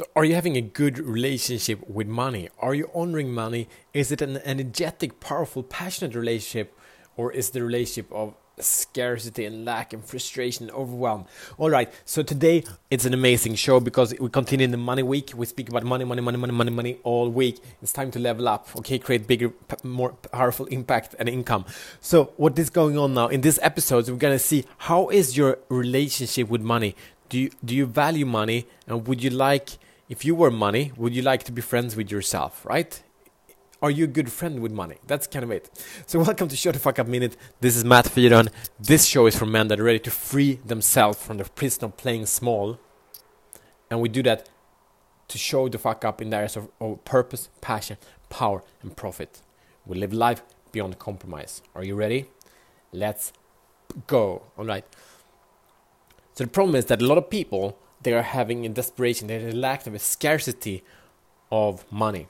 So, are you having a good relationship with money? Are you honoring money? Is it an energetic, powerful, passionate relationship, or is the relationship of scarcity and lack and frustration and overwhelm. All right, so today it's an amazing show because we continue in the money week. We speak about money, money, money, money, money, money all week. It's time to level up, okay? Create bigger, more powerful impact and income. So what is going on now in this episode? We're gonna see how is your relationship with money. Do you do you value money, and would you like if you were money, would you like to be friends with yourself, right? Are you a good friend with money? That's kind of it. So welcome to Shut the Fuck Up Minute. This is Matt Fyron. This show is for men that are ready to free themselves from the prison of playing small. And we do that to show the fuck up in the areas of, of purpose, passion, power, and profit. We live life beyond compromise. Are you ready? Let's go. All right. So the problem is that a lot of people they are having a desperation, they lack of a scarcity of money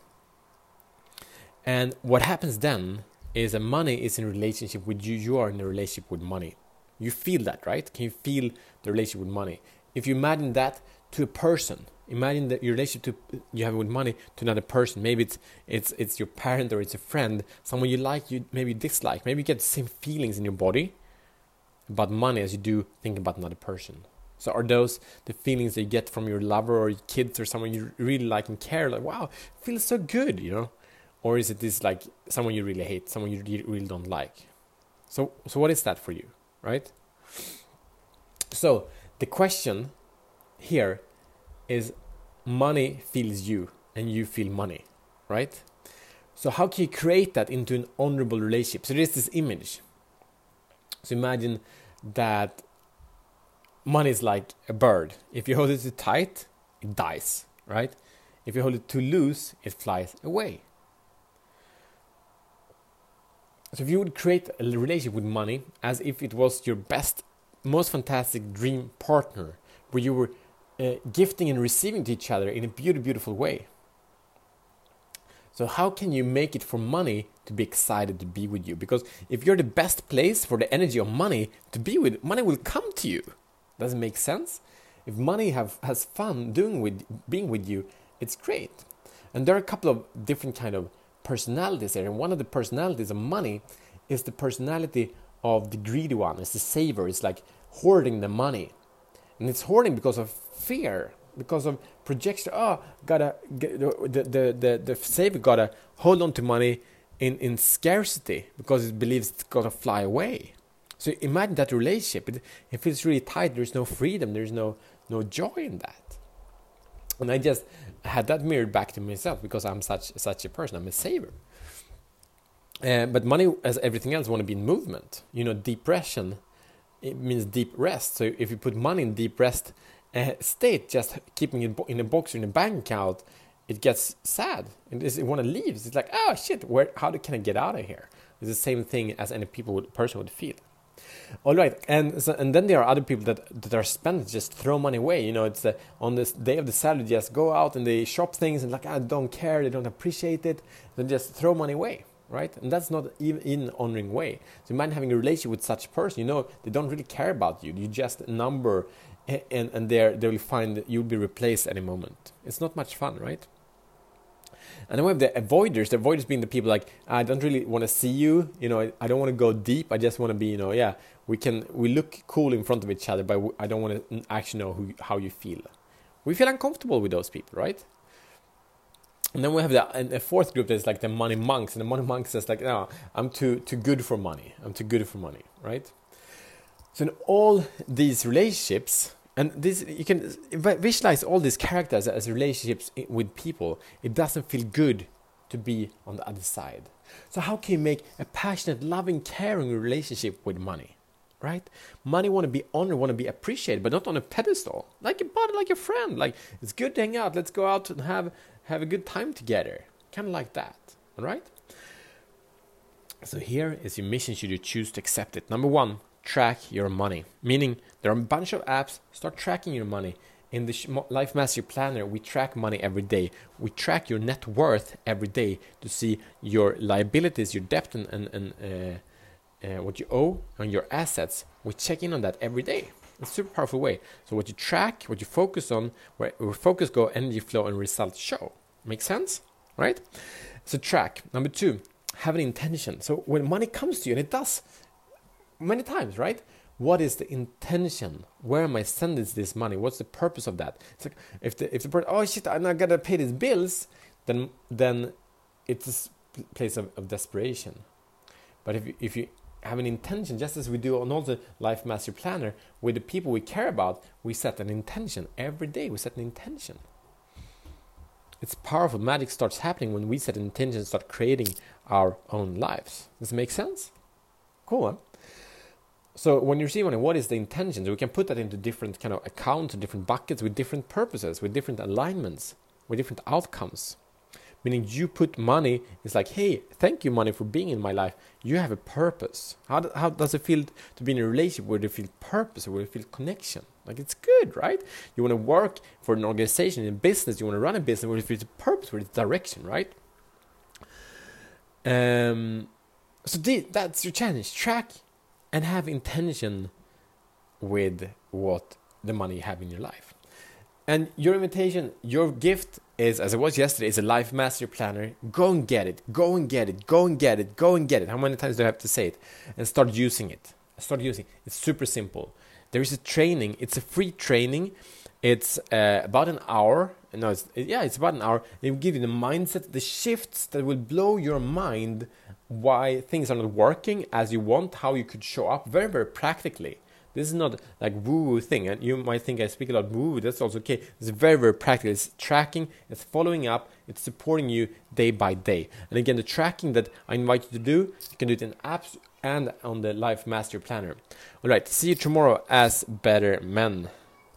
and what happens then is that money is in relationship with you. You are in a relationship with money. You feel that, right? Can you feel the relationship with money? If you imagine that to a person, imagine that your relationship to, you have with money to another person. Maybe it's it's it's your parent or it's a friend, someone you like, you maybe dislike. Maybe you get the same feelings in your body about money as you do thinking about another person. So are those the feelings you get from your lover or your kids or someone you really like and care? Like, wow, feels so good, you know? or is it this like someone you really hate, someone you really don't like? So, so what is that for you, right? So the question here is money feels you and you feel money, right? So how can you create that into an honorable relationship? So there's this image. So imagine that money is like a bird. If you hold it too tight, it dies, right? If you hold it too loose, it flies away. So if you would create a relationship with money as if it was your best, most fantastic dream partner, where you were uh, gifting and receiving to each other in a beautiful, beautiful way. So how can you make it for money to be excited to be with you? Because if you're the best place for the energy of money to be with, money will come to you. Does it make sense? If money have, has fun doing with being with you, it's great. And there are a couple of different kind of personalities here. And one of the personalities of money is the personality of the greedy one. It's the saver. It's like hoarding the money. And it's hoarding because of fear, because of projection. Oh, gotta get, the, the, the, the saver gotta hold on to money in, in scarcity because it believes it's gonna fly away. So imagine that relationship. It, if it's really tight, there's no freedom, there's no, no joy in that. And I just had that mirrored back to myself because I'm such such a person. I'm a saver. Uh, but money, as everything else, want to be in movement. You know, depression it means deep rest. So if you put money in deep rest uh, state, just keeping it in a box or in a bank account, it gets sad. And it want to leave. It's like, oh shit, where? How do, can I get out of here? It's the same thing as any people would, person would feel. All right, and so, and then there are other people that that are spent just throw money away. You know, it's uh, on this day of the salary, just go out and they shop things and like I don't care, they don't appreciate it, they just throw money away, right? And that's not even in honoring way. So imagine having a relationship with such a person. You know, they don't really care about you. You just number, and and they they will find you'll be replaced any moment. It's not much fun, right? And then we have the avoiders. The avoiders being the people like, I don't really want to see you. You know, I don't want to go deep. I just want to be, you know, yeah, we can, we look cool in front of each other, but I don't want to actually know who, how you feel. We feel uncomfortable with those people, right? And then we have the, fourth group that's like the money monks, and the money monks is like, no, I'm too too good for money. I'm too good for money, right? So in all these relationships, and this you can visualize all these characters as relationships with people. It doesn't feel good to be on the other side. So how can you make a passionate, loving, caring relationship with money? Right? Money want to be honored, want to be appreciated, but not on a pedestal. Like a buddy, like a friend. Like it's good to hang out. Let's go out and have have a good time together. Kind of like that. All right. So here is your mission. Should you choose to accept it? Number one, track your money. Meaning, there are a bunch of apps, start tracking your money. In the Life Mastery Planner, we track money every day. We track your net worth every day to see your liabilities, your debt, and, and, and uh, uh, what you owe, and your assets. We check in on that every day. It's a super powerful way. So what you track, what you focus on, where, where focus go, energy flow, and results show. Make sense? Right? So track. Number two, have an intention. So when money comes to you, and it does many times, right? What is the intention? Where am I sending this money? What's the purpose of that? It's like if the if the person, oh shit, I'm not gonna pay these bills, then then it's a place of, of desperation. But if you, if you have an intention, just as we do on all the Life Master Planner, with the people we care about, we set an intention every day. We set an intention. It's powerful. Magic starts happening when we set an intention, and start creating our own lives. Does it make sense? Cool. Huh? So when you receive money, what is the intention? So we can put that into different kind of accounts, different buckets with different purposes, with different alignments, with different outcomes. Meaning you put money it's like hey thank you money for being in my life. You have a purpose. How, do, how does it feel to be in a relationship? Where you feel purpose? Where you feel connection? Like it's good right? You want to work for an organization in business you want to run a business where you feel purpose? Where it's direction right? Um so that's your challenge. Track and have intention with what the money you have in your life and your invitation your gift is, as it was yesterday, is a life master planner. Go and get it. Go and get it. Go and get it. Go and get it. How many times do I have to say it? And start using it. Start using it. It's super simple. There is a training. It's a free training. It's uh, about an hour. No, it's, yeah, it's about an hour. It will give you the mindset, the shifts that will blow your mind why things are not working as you want, how you could show up very, very practically. This is not like woo woo thing, and you might think I speak a lot woo woo. That's also okay. It's very very practical. It's tracking. It's following up. It's supporting you day by day. And again, the tracking that I invite you to do, you can do it in apps and on the Life Master Planner. All right. See you tomorrow as better men.